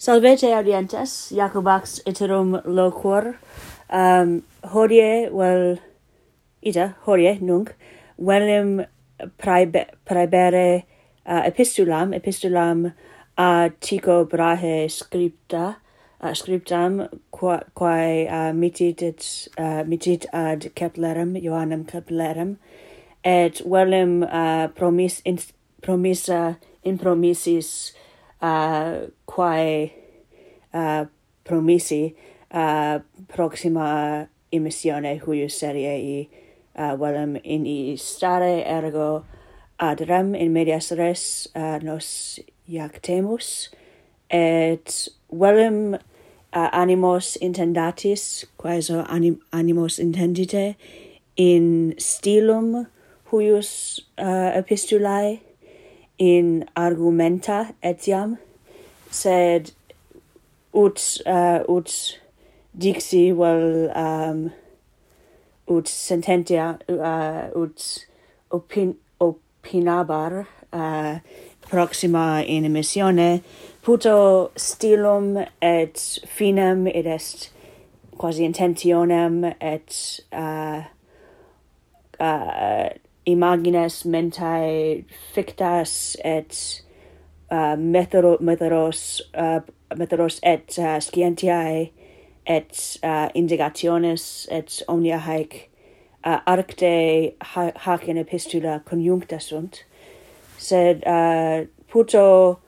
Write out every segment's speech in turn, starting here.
Salvete audientes, Jacobax iterum loquor, um, hodie, vel, ita, hodie, nunc, velim praebe, praebere uh, epistulam, epistulam a tico Brahe scripta, uh, scriptam, quae uh, mitit, et, uh, mitit ad Keplerem, Johannem Keplerem, et velim uh, promis, in, promissa, in promissis, uh, quae uh, promisi uh, proxima emissione huius seriei uh, velum in stare ergo ad rem in medias res uh, nos iactemus et velum uh, animos intendatis quaeso anim, animos intendite in stilum huius uh, epistulae in argumenta etiam sed ut uh, ut dixi vel um ut sententia uh, ut opin opinabar uh, proxima in emissione puto stilum et finem id est quasi intentionem et uh, uh, imagines mentae fictas et uh, methodo, methodos, uh, methodos et uh, scientiae et uh, indagationes et omnia haec uh, arcte ha hac in epistula conjuncta sunt. Sed uh, puto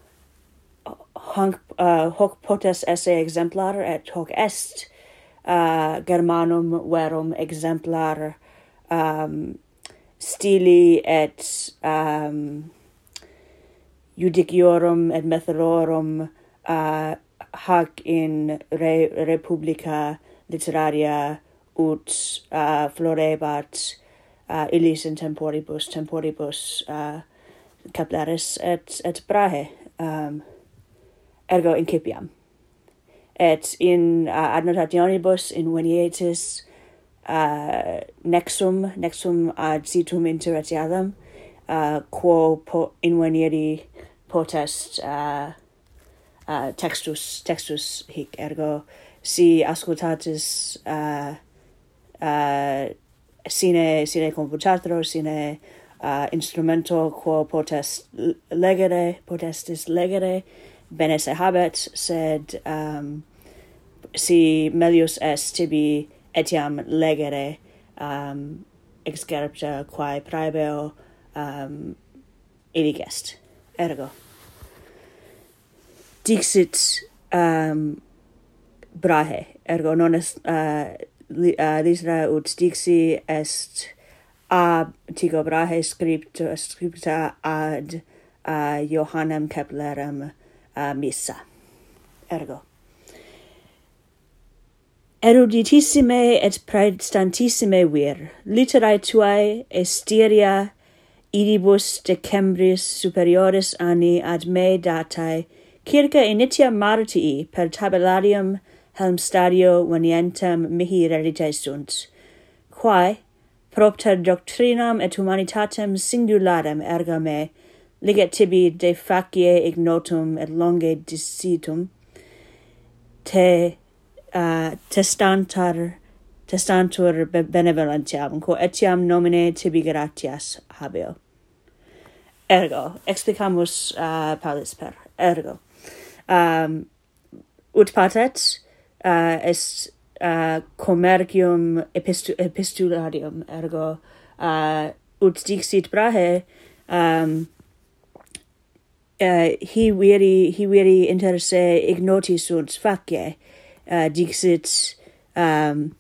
hanc, uh, hoc potes esse exemplar et hoc est uh, germanum verum exemplar um, stili et um, judiciorum et methodorum uh, hac in re, republica literaria ut uh, florebat uh, illis in temporibus temporibus uh, capillaris et et brahe um, ergo incipiam et in uh, annotationibus in venietis uh, nexum nexum ad situm interetiadam uh, quo po invenieri potest uh, uh, textus textus hic ergo si ascoltatis uh, uh, sine sine computatro sine uh, instrumento quo potest legere potestis legere bene se habet sed um, si melius est tibi etiam legere um, excerpta quae praebeo um, illig est. Ergo. Dixit um, brahe, ergo non est uh, li, uh, lisra ut dixi est ab tigo brahe scripta, scripta ad uh, Johannem Keplerem uh, missa. Ergo eruditissime et praestantissime vir, literae tuae estiria idibus decembris superioris anni ad me datae, circa initia martii per tabellarium Helmstadio venientem mihi reddite sunt, quae, propter doctrinam et humanitatem singularem erga me, liget tibi de facie ignotum et longe dissitum, te uh, testantar testantur benevolentiam quo etiam nomine tibi gratias habeo. Ergo explicamus uh, palis per ergo um ut patet uh, est uh, commercium epistu epistularium ergo uh, ut dixit brahe um uh, hi viri hi viri inter se ignoti sunt facie uh, dixit um,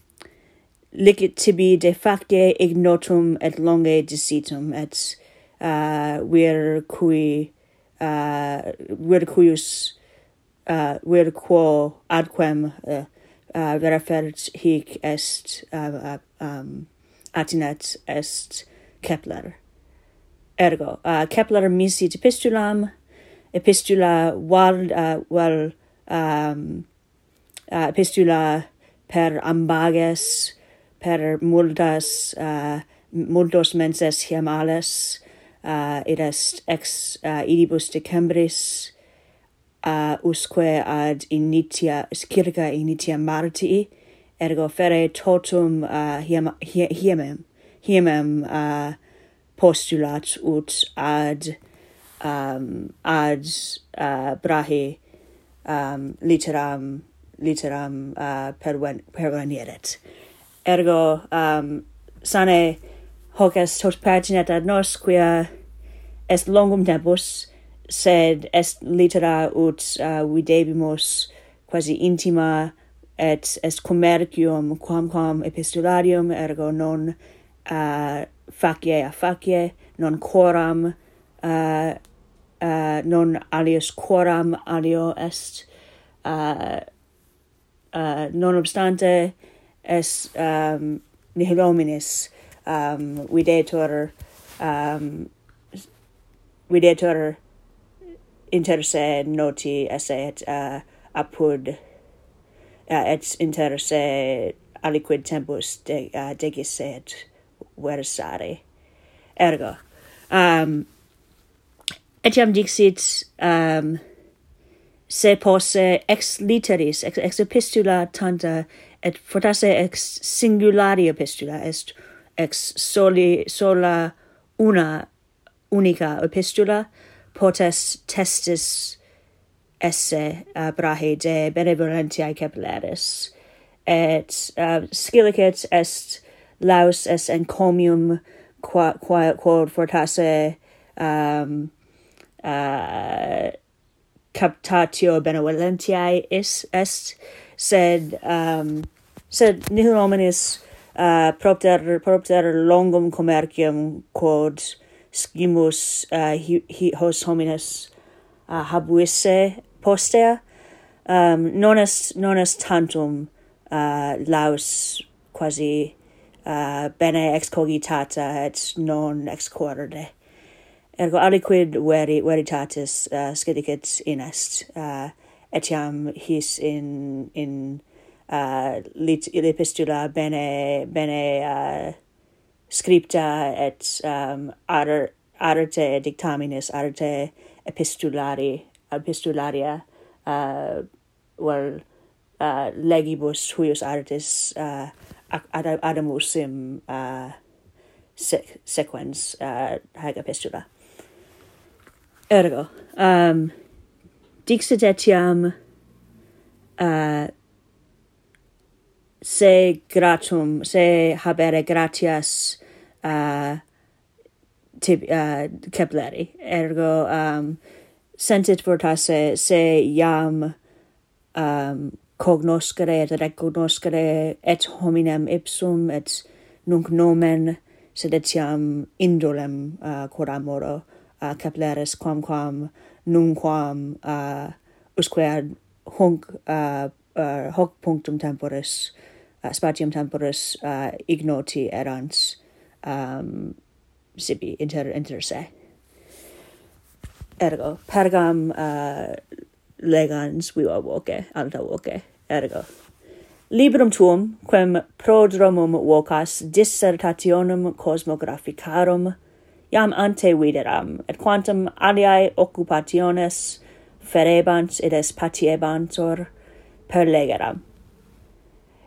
licit tibi de facte ignotum et longe dicitum et uh, vir cui uh, vir cuius uh, vir quo adquem uh, uh, refert hic est uh, uh um, atinet est Kepler. Ergo, uh, Kepler misit epistulam, epistula val, uh, val um, uh, epistula per ambages per multas uh, multos menses hiemales uh, id est ex uh, idibus decembris uh, usque ad initia circa initia martii ergo fere totum uh, hiem, hiemem hiemem uh, postulat ut ad um, ad uh, brahi um, literam literam uh, perven pervenieret. Ergo um, sane hoc est tot paginet ad nos quia est longum tempus, sed est litera ut uh, videbimus quasi intima et est commercium quamquam epistularium ergo non uh, facie a facie non quoram uh, uh, non alias quoram alio est uh, uh, non obstante es ehm, um, nihil hominis ehm, um, videtur um, ehm, videtur inter se noti esse et uh, apud uh, et inter se aliquid tempus de, uh, degis et versare. Ergo um, etiam dixit um, se posse ex literis, ex, ex epistula tanta, et fortasse ex singulari epistula, est ex soli, sola una unica epistula, potes testis esse uh, abrahe de benevolentiae capillaris et uh, scilicet est laus est encomium qua, qua, quod fortasse um, uh, captatio benevolentiae is est sed um, sed nihil hominis uh, propter propter longum commercium quod scimus uh, hi, hi hos homines uh, habuisse postea. Um, non est non est tantum uh, laus quasi uh, bene ex cogitata et non excordate Ergo aliquid veri veritatis uh, scidicet in est, uh, etiam his in in uh, lit epistula bene bene uh, scripta et um, ar arte dictaminis arte epistulari epistularia uh, well uh, legibus huius artis uh, ad adamus sim uh, sequens uh, hag epistula ergo um dixit etiam uh se gratum se habere gratias uh tib uh Kepleri ergo um sentit fortasse se iam um cognoscere et recognoscere et hominem ipsum et nunc nomen sed etiam indolem uh, quod amoro uh, capilleris quamquam nunquam uh, usque ad hunc uh, uh, hoc punctum temporis uh, spatium temporis uh, ignoti erans um, sibi inter inter se. Ergo pergam uh, legans viva voce alta voce ergo. Librum tuum, quem prodromum vocas dissertationum cosmographicarum iam ante videram, um, et quantum aliae occupationes ferebant id espatiebantur per legeram.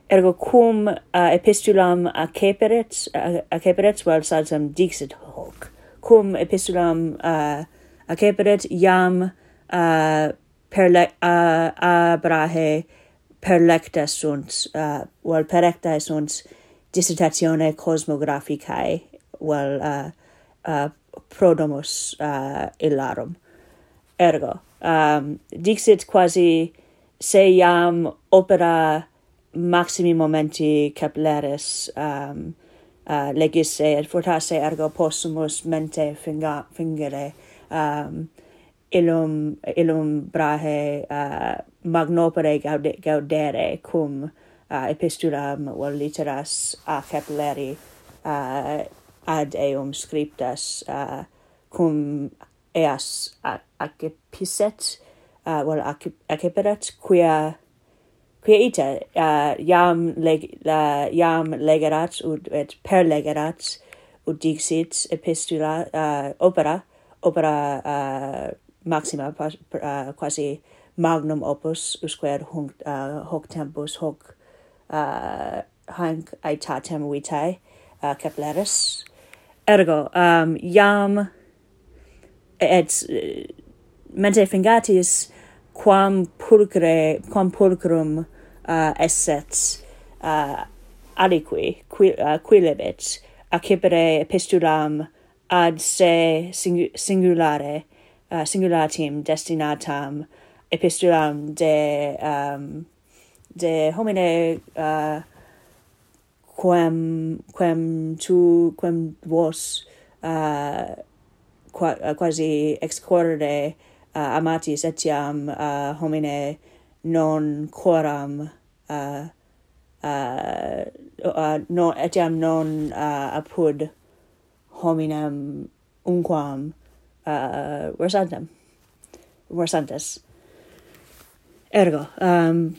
Ergo cum uh, epistulam acceperet, uh, acceperet, vel salsam dixit hoc, cum epistulam uh, acceperet iam uh, per le, uh, abrahe perlecta sunt, uh, vel perecta sunt dissertatione cosmographicae, vel uh, uh, prodomus uh, illarum. Ergo, um, dixit quasi se iam opera maximi momenti Kepleris um, uh, legisse et fortasse ergo possumus mente finga, fingere um, illum, illum brahe uh, magnopere gaude, gaudere cum uh, epistulam or literas a Kepleri uh, ad eum scriptas uh, cum eas accipiset, uh, well acceperat quia quia ita uh, iam leg la iam legerat ut et per legerat ut dixit epistula uh, opera opera uh, maxima pas, uh, quasi magnum opus usque hunc uh, hoc tempus hoc uh, hanc aetatem vitae uh, Kepleris ergo um iam et mente fingatis quam pulcre quam pulcrum uh, esset uh, aliqui qui, uh, quilebet accipere epistulam ad se sing singulare uh, singulatim destinatam epistulam de um, de homine uh, quem quem tu quem vos uh, qua, uh, quasi excorde uh, amatis etiam uh, homine non quoram uh, uh, uh, non etiam non uh, apud hominem unquam uh, versantem versantes. Ergo um,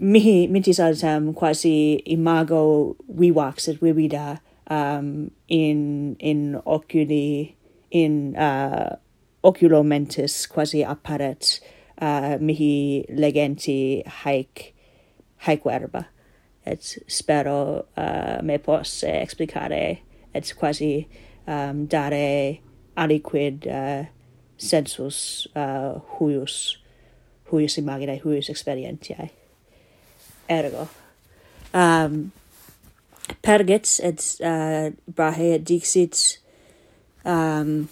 mihi mintis ad quasi imago vivax et vivida um, in in oculi in uh, oculo mentis quasi apparet uh, mihi legenti haec haec verba. Et spero uh, me posse explicare et quasi um, dare aliquid uh, sensus uh, huius huius imaginae huius experientiae ergo. Um, pergit et uh, brahe et dixit um,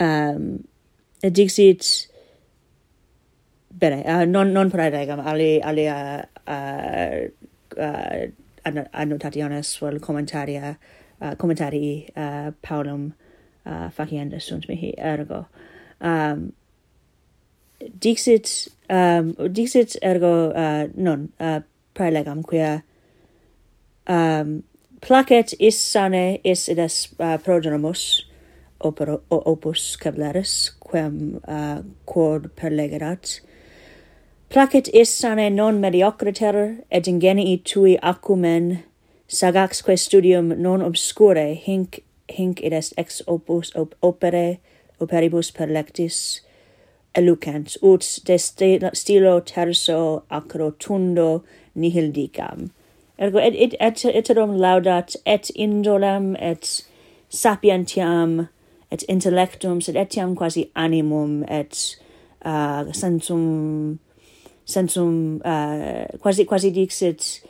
um, et dixit bene uh, non non praedegam ali ali uh, uh, uh, annotationes vel commentaria uh, commentarii uh, paulum uh, facienda sunt mihi ergo um, dixit um, dixit ergo uh, non uh, praelegam quia um, placet is sane is id est uh, progenomus opero, opus cablaris quem uh, quod perlegerat placet is sane non mediocriter et ingenii tui acumen sagaxque studium non obscure hinc hinc id est ex opus op, opere operibus perlectis elucens, ut de stilo terso acro tundo nihil dicam. Ergo et, et, et iterum laudat et indolem et sapientiam et intellectum sed etiam quasi animum et uh, sensum sensum uh, quasi quasi dixit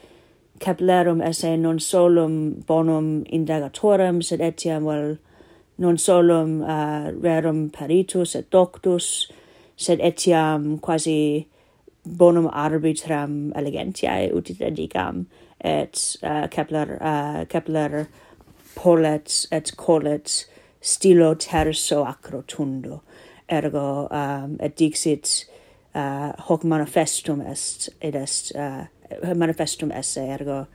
Keplerum esse non solum bonum indagatorem sed etiam vel non solum uh, rerum peritus et doctus sed etiam quasi bonum arbitram elegantiae utit edicam, et uh, Kepler, uh, Kepler polet et colet stilo terso acrotundo. Ergo, um, et dixit uh, hoc manifestum est, id est, uh, manifestum esse, ergo,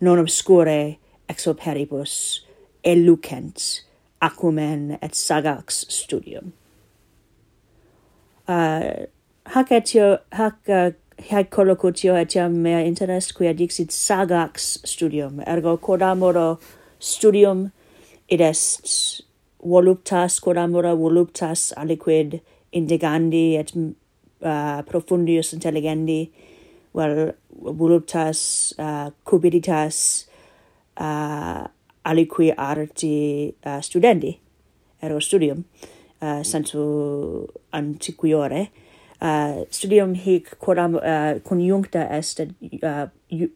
non obscure ex operibus elucent acumen et sagax studium uh, hac etio, hac collocutio etiam mea interest quia dixit sagax studium ergo quod amoro studium id est voluptas quod voluptas aliquid indigandi et uh, profundius intelligendi vel voluptas uh, cupiditas uh, aliqui arti uh, studendi ergo studium uh, sensu antiquiore. Uh, studium hic quodam uh, conjuncta est et uh,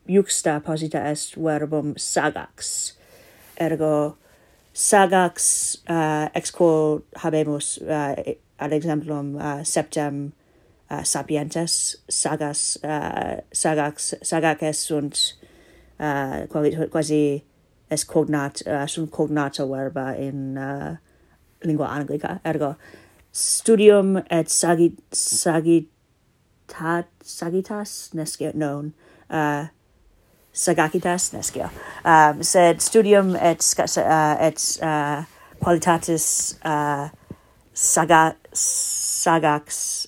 juxta posita est verbum sagax. Ergo sagax uh, ex quo habemus uh, ad exemplum uh, septem uh, sapientes. Sagas uh, sagax sagaces sunt uh, quasi quasi est cognat uh, sunt cognata verba in uh, lingua anglica, ergo studium et sagit, sagitat, sagitas nescio, non, uh, sagacitas nescio, um, sed studium et, uh, et uh, qualitatis uh, saga, sagax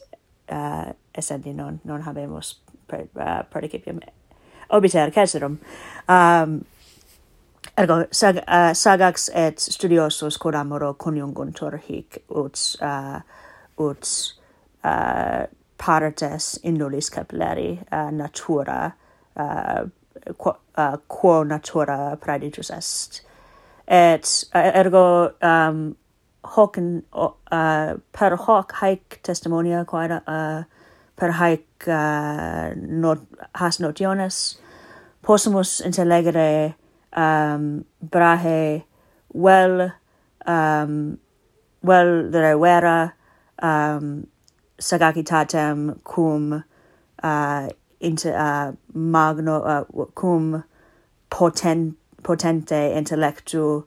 uh, essendi, non, non habemus per, uh, predicipium obiter caesarum. Um, Ergo, sag, uh, sagax et studiosus coramoro coniunguntur hic ut, uh, ut uh, partes indulis capilleri uh, natura, uh, quo, uh, quo natura praeditus est. Et uh, ergo um, hoc in, uh, per hoc haec testimonia quae uh, per haec uh, not, has notiones possumus intellegere um, brahe well um, well there were um, sagacitatem cum uh, inter, uh, magno uh, cum potent, potente intellectu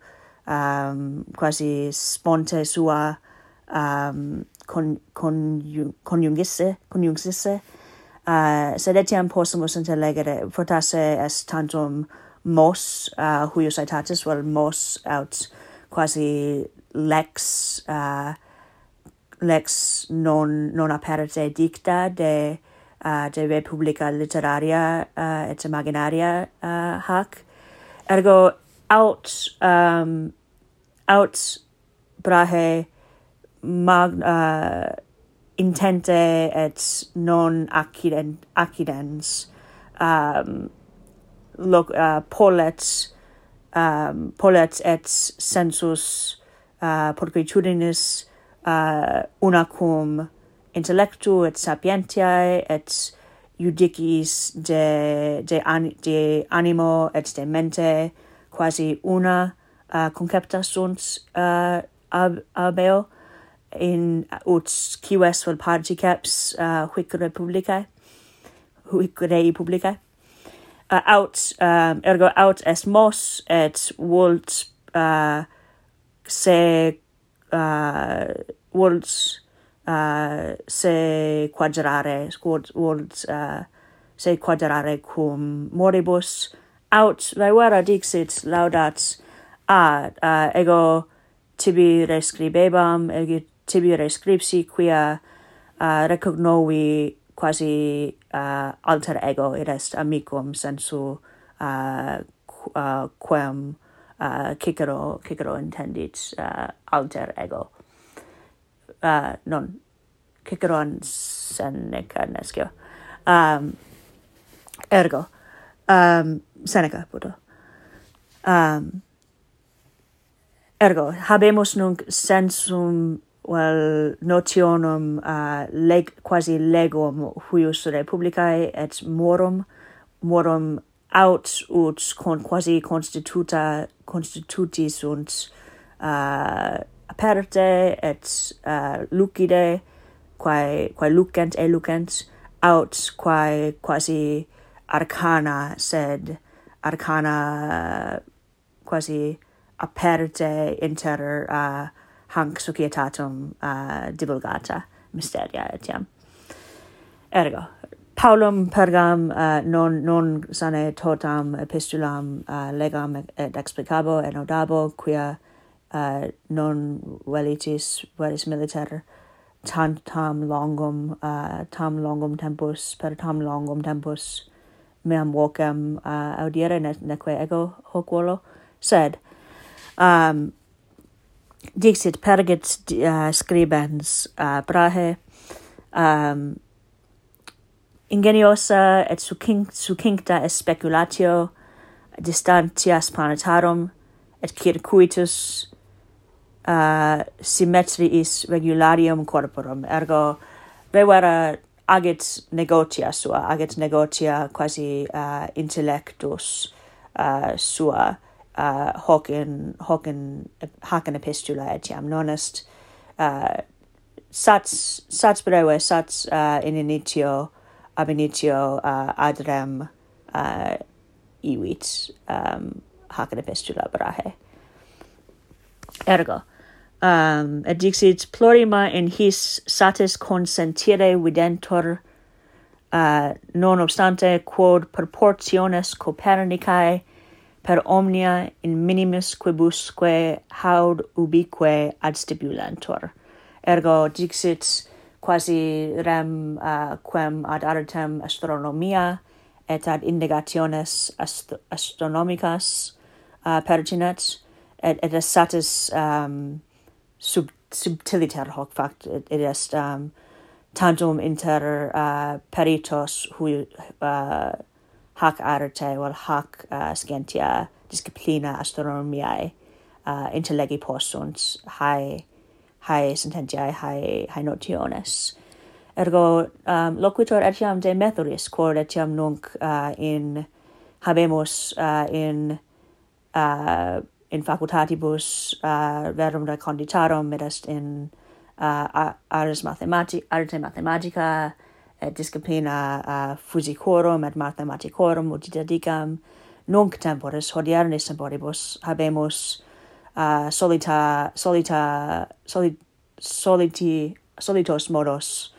um, quasi sponte sua um, con, con, coniungisse, coniungsisse, uh, sed etiam possumus intellegere, fortasse est tantum mos uh, huiositatis vel mos aut quasi lex uh, lex non non apparite dicta de uh, de republica literaria uh, et imaginaria uh, hac. Ergo aut um, aut brahe mag uh, intente et non accident accidens um, loc, uh, polets um, polets et sensus uh, porquitudinis uh, una cum intellectu et sapientiae et judicis de de an, de animo et de mente quasi una uh, concepta sunt uh, ab, abeo in ut cives vel particeps uh, huic republicae huic rei publicae uh, aut um, ergo aut est mos et vult uh, se uh, vult uh, se quadrare vult, uh, se quadrare cum moribus. Aut vera dixit laudat a uh, ego tibi rescribebam ego tibi rescripsi quia uh, recognovi quasi uh, alter ego id est amicum sensu uh, qu uh, quem uh, Cicero, Cicero intendit uh, alter ego. Uh, non, Ciceron Seneca nescio. Um, ergo, um, Seneca, puto. Um, ergo, habemus nunc sensum vel notionum uh, leg quasi legum huius republicae et morum morum aut ut con quasi constituta constituti sunt uh, aperte et uh, lucide quae quae lucent e lucent aut quae quasi arcana sed arcana quasi aperte inter uh, hanc societatum uh, divulgata mysteria etiam. Ergo, Paulum pergam uh, non non sane totam epistulam uh, legam et explicabo et nodabo quia uh, non velitis veris militer tant tam longum uh, tam longum tempus per tam longum tempus meam vocem uh, audire ne, neque ego hoc volo sed um dixit pergit uh, scribens uh, brahe um, ingeniosa et succinct, succincta est speculatio distantias planetarum et circuitus uh, symmetriis regularium corporum. Ergo vera agit negotia sua agit negotia quasi uh, intellectus uh, sua uh, hoc in hoc in hac in epistula etiam nonest uh, sats sats breve sats uh, in initio ab initio uh, adrem uh, iwit um, hac in epistula brahe. Ergo um, et dixit plurima in his satis consentire videntur uh, non obstante quod proportiones copernicae per omnia in minimis quibusque haud ubique ad stipulantur. Ergo dixit quasi rem uh, quem ad artem astronomia et ad indagationes ast astronomicas uh, pertinet, et, et est satis um, sub subtiliter hoc fact, et, et est um, tantum inter uh, peritos hui, uh, hac arte vel hac uh, scientia disciplina astronomiae uh, intellegi possunt hae hae sententiae hae hae notiones. Ergo um, loquitur etiam de methodis quod etiam nunc uh, in habemus uh, in uh, in facultatibus uh, verum reconditarum et est in uh, ars mathemati arte mathematica et disciplina eh, uh, physicorum et mathematicorum ut didicam nunc temporis hodiernis temporibus habemus uh, solita solita soli, soliti solitos modos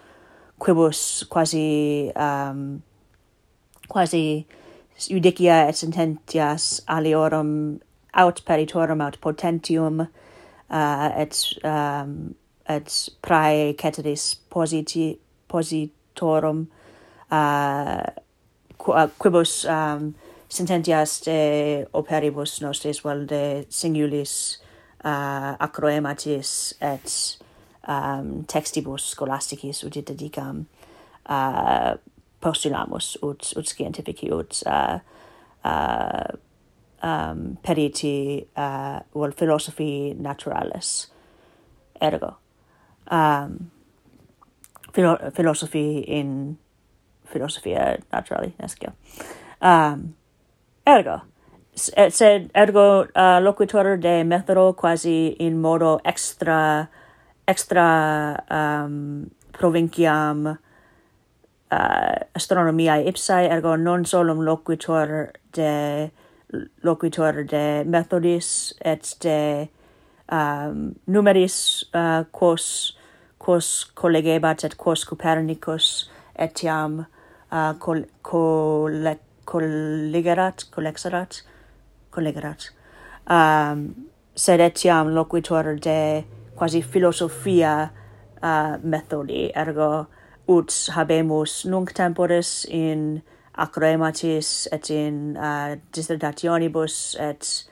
quibus quasi um, quasi judicia et sententias aliorum aut peritorum aut potentium uh, et um, et prae ceteris positi posit torum uh, uh, quibus um, sententias de operibus nostris valde singulis uh, acroematis et um, textibus scholasticis ut dedicam uh, postulamus ut ut scientifici ut uh, uh, um, periti uh, vel philosophi naturalis. Ergo um, philo- philosophy in philosophia uh, naturali nescio. Um, ergo, sed ergo uh, loquitur de methodo quasi in modo extra extra um, provinciam uh, astronomiae ipsae ergo non solum loquitur de loquitur de methodis et de um, numeris uh, quos quos collegebat et quos Copernicus etiam uh, col, col collegerat, collexerat, collegerat. Um, sed etiam loquitur de quasi philosophia uh, methodi, ergo ut habemus nunc temporis in acrematis et in uh, dissertationibus et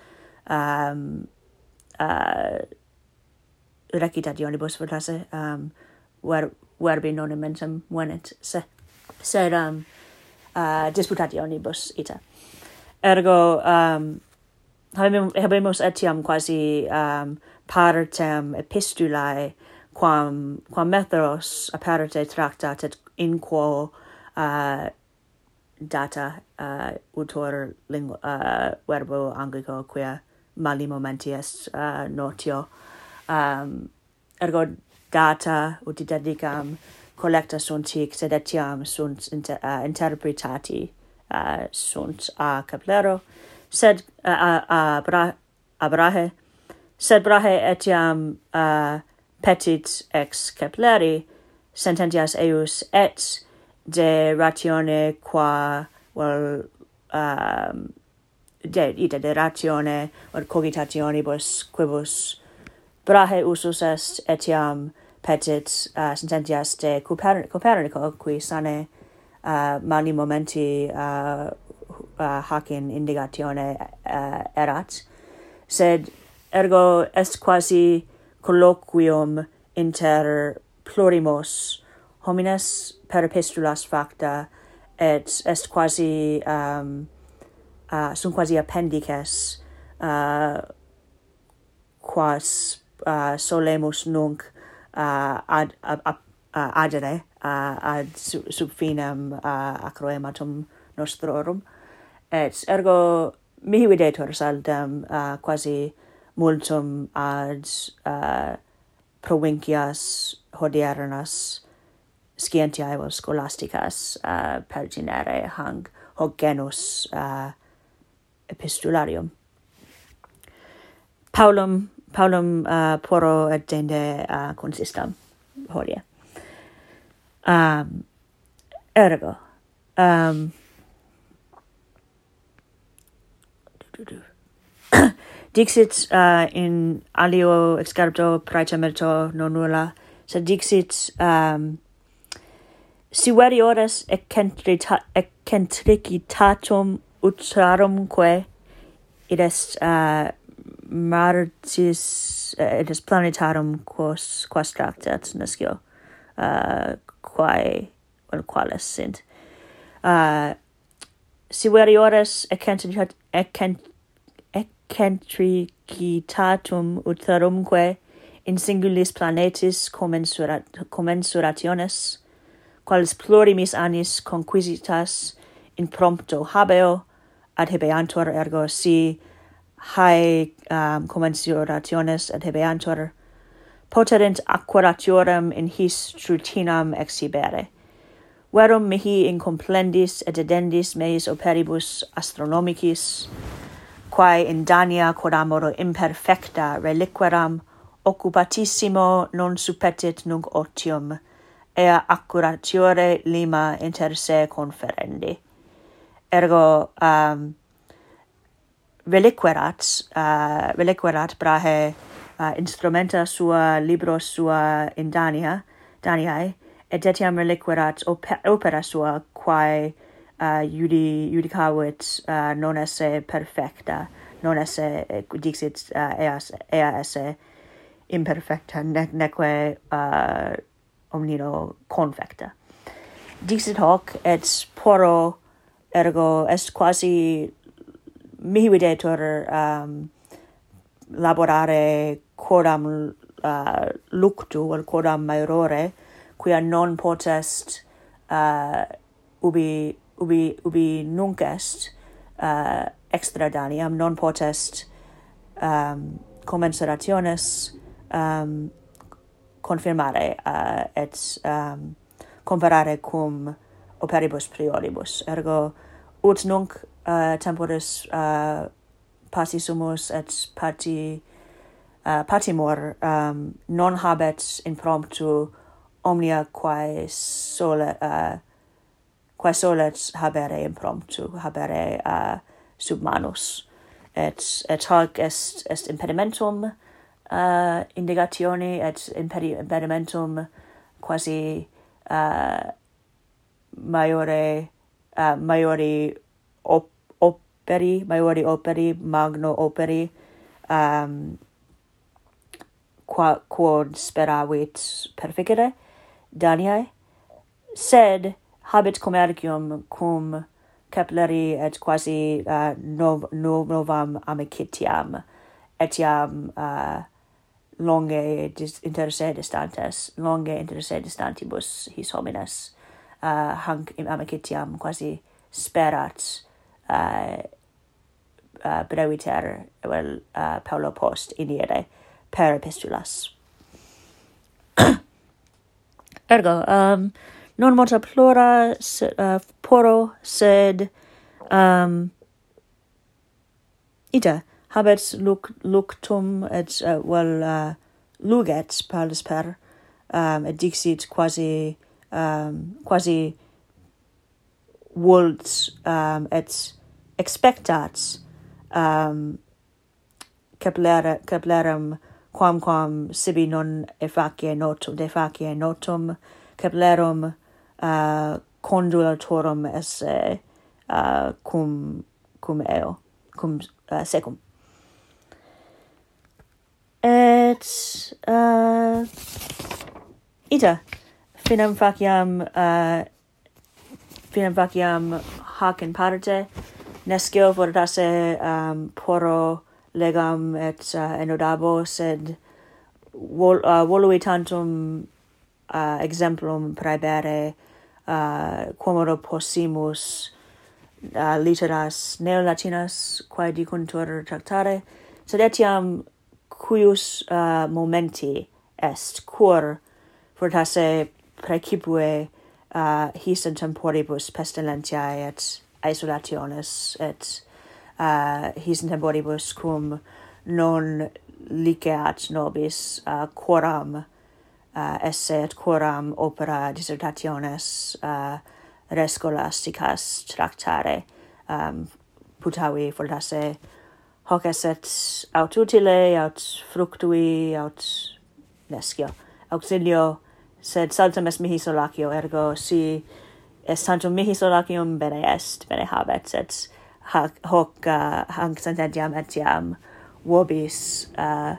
um, uh, recitationibus fortasse, um, ver, verbi non mentem venet, se, sed um, uh, disputationibus ita. Ergo, um, habemus etiam quasi um, partem epistulae quam, quam metheros apparente tractat et in quo uh, data uh, utor lingua, uh, verbo anglico quia mali momenti est uh, notio um, ergo data ut dedicam collecta sunt hic, sed etiam sunt inter, uh, interpretati uh, sunt a Caplero, sed uh, a, a, bra, a Brahe, sed Brahe etiam uh, petit ex Capleri, sententias eius et de ratione qua vel well, um, de ita de ratione or cogitationibus quibus brahe usus est etiam petit uh, sententias de Copernico, qui sane uh, mani momenti uh, uh, hac in indigatione uh, erat, sed ergo est quasi colloquium inter plurimos homines per epistulas facta et est quasi um, uh, sunt quasi appendices uh, quas uh, solemus nunc uh, ad, ad, ad, adere uh, ad sub finem uh, acroematum nostrorum. Et ergo mihi videtur saldem uh, quasi multum ad uh, provincias hodiernas scientiae scholasticas uh, pertinere hang hoc genus uh, epistularium. Paulum paulum uh, poro attende uh, consistam hodie um ergo um dixit uh, in alio excarbto praetermerto non nulla. Sed dixit um siveriores eccentrita eccentricitatum utrarum quae id est uh, martis eh, et est planetarum quos quas tractat nescio uh, quae vel quales sint. Uh, si veriores ecentricat ecent eccentricitatum uterumque in singulis planetis commensurat commensurationes qualis plurimis annis conquisitas in prompto habeo ad hebeantur ergo si hae um, commensurationes et hebeantur, poterent acquiratiorem in his trutinam exhibere. Verum mihi in complendis et edendis meis operibus astronomicis, quae in Dania quod amoro imperfecta reliqueram, occupatissimo non supetit nunc otium, ea accuratiore lima inter se conferendi. Ergo, um, reliquerat, uh, eh, reliquerat brahe uh, eh, instrumenta sua libro sua in Dania, Daniae, et etiam reliquerat opera, opera sua, quae eh, uh, judi, judicavit uh, non esse perfecta, non esse, dixit, uh, eas, ea esse imperfecta, ne, neque uh, omnino confecta. Dixit hoc, et poro ergo est quasi mihi videtur um, laborare quodam uh, luctu, vel quodam maiorore, quia non potest uh, ubi, ubi, ubi nunc est uh, extradaniam, non potest um, commensurationes um, confirmare uh, et um, comparare cum operibus prioribus. Ergo, ut nunc uh, temporis uh, pati sumus et pati uh, patimor um, non habet impromptu omnia quae sole uh, quae solet habere impromptu habere uh, sub manus et et hoc est est impedimentum uh, indigationi et impedimentum quasi uh, maiore uh, maiori op operi, maiori operi, magno operi, um, qua, quod speravit perficere, Daniae, sed habet commercium cum Kepleri et quasi uh, nov, nov, novam amicitiam, etiam uh, longe dis, inter se distantes, longe inter se distantibus his homines uh, hanc in amicitiam quasi sperat uh, uh, breviter vel uh, Paulo post iniede per epistulas. Ergo, um, non multa plura uh, poro, sed um, ita, habet luc, luctum et uh, well, uh, luget palis per, um, et dixit quasi um, quasi vult um, et expectats um, caplera, caplerum quam quamquam sibi non effacie notum, defacie notum, caplerum uh, condulatorum esse uh, cum, cum eo, cum uh, secum. Et uh, ita, Finam faciam uh, finam faciam hac in parte nescio vortase um, poro legam et uh, enodabo sed vol, uh, volui tantum uh, exemplum praebere uh, quomodo possimus uh, literas neolatinas quae dicuntur tractare sed etiam cuius uh, momenti est cur fortasse precipue uh, his in temporibus pestilentiae et isolationes et uh, his in temporibus cum non liceat nobis uh, quoram uh, esse et quoram opera dissertationes uh, rescolasticas tractare um, putavi fortasse hoc esset aut utile aut fructui aut nescio auxilio sed saltum est mihi solacio, ergo si est sanctum mihi solacium bene est, bene habet, et hac, hoc uh, hanc sententiam etiam vobis uh,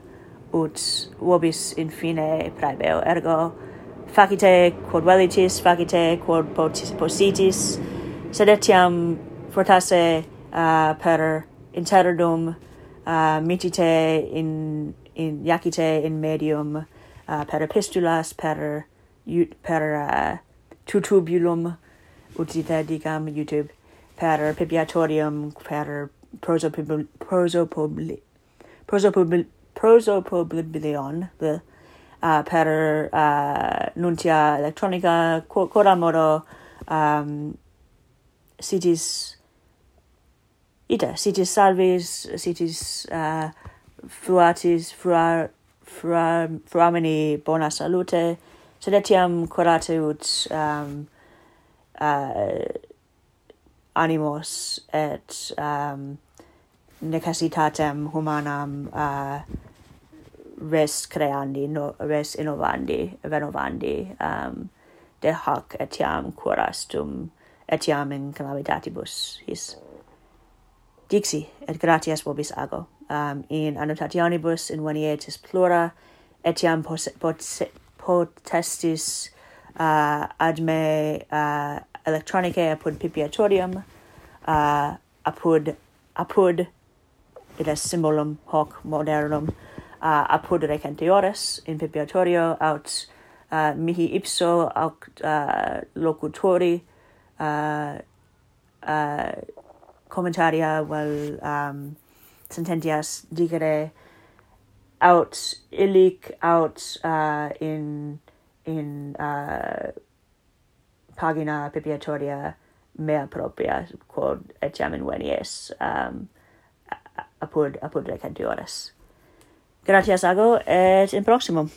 ut vobis in fine praebeo, ergo facite quod velitis, facite quod potis, positis, sed etiam fortasse uh, per interdum uh, mitite in, in, jacite in medium uh, per epistulas per per uh, tutubulum utite dicam YouTube per pipiatorium per prosopubl prosopubli prosopubl prosopoblion the uh, per uh, nuntia electronica coram modo um, sitis ita sitis salvis sitis uh, fluatis fruar fra, framini bona salute, sed etiam curate ut um, uh, animos et um, necessitatem humanam uh, res creandi, no, res innovandi, renovandi, um, de hoc etiam curas tum etiam in calamitatibus his. Dixi, et gratias vobis ago um, in annotationibus inveniertis plura, etiam potestis uh, ad me uh, electronicae apud pipiatorium, uh, apud, apud, id est symbolum hoc modernum, uh, apud recantiores in pipiatorio aut uh, mihi ipso aut uh, locutori uh, uh, commentaria vel uh, um, sententias digere aut illic aut uh, in in uh, pagina pipiatoria mea propria quod etiam invenies um, apud apud recantiores gratias ago et in proximum.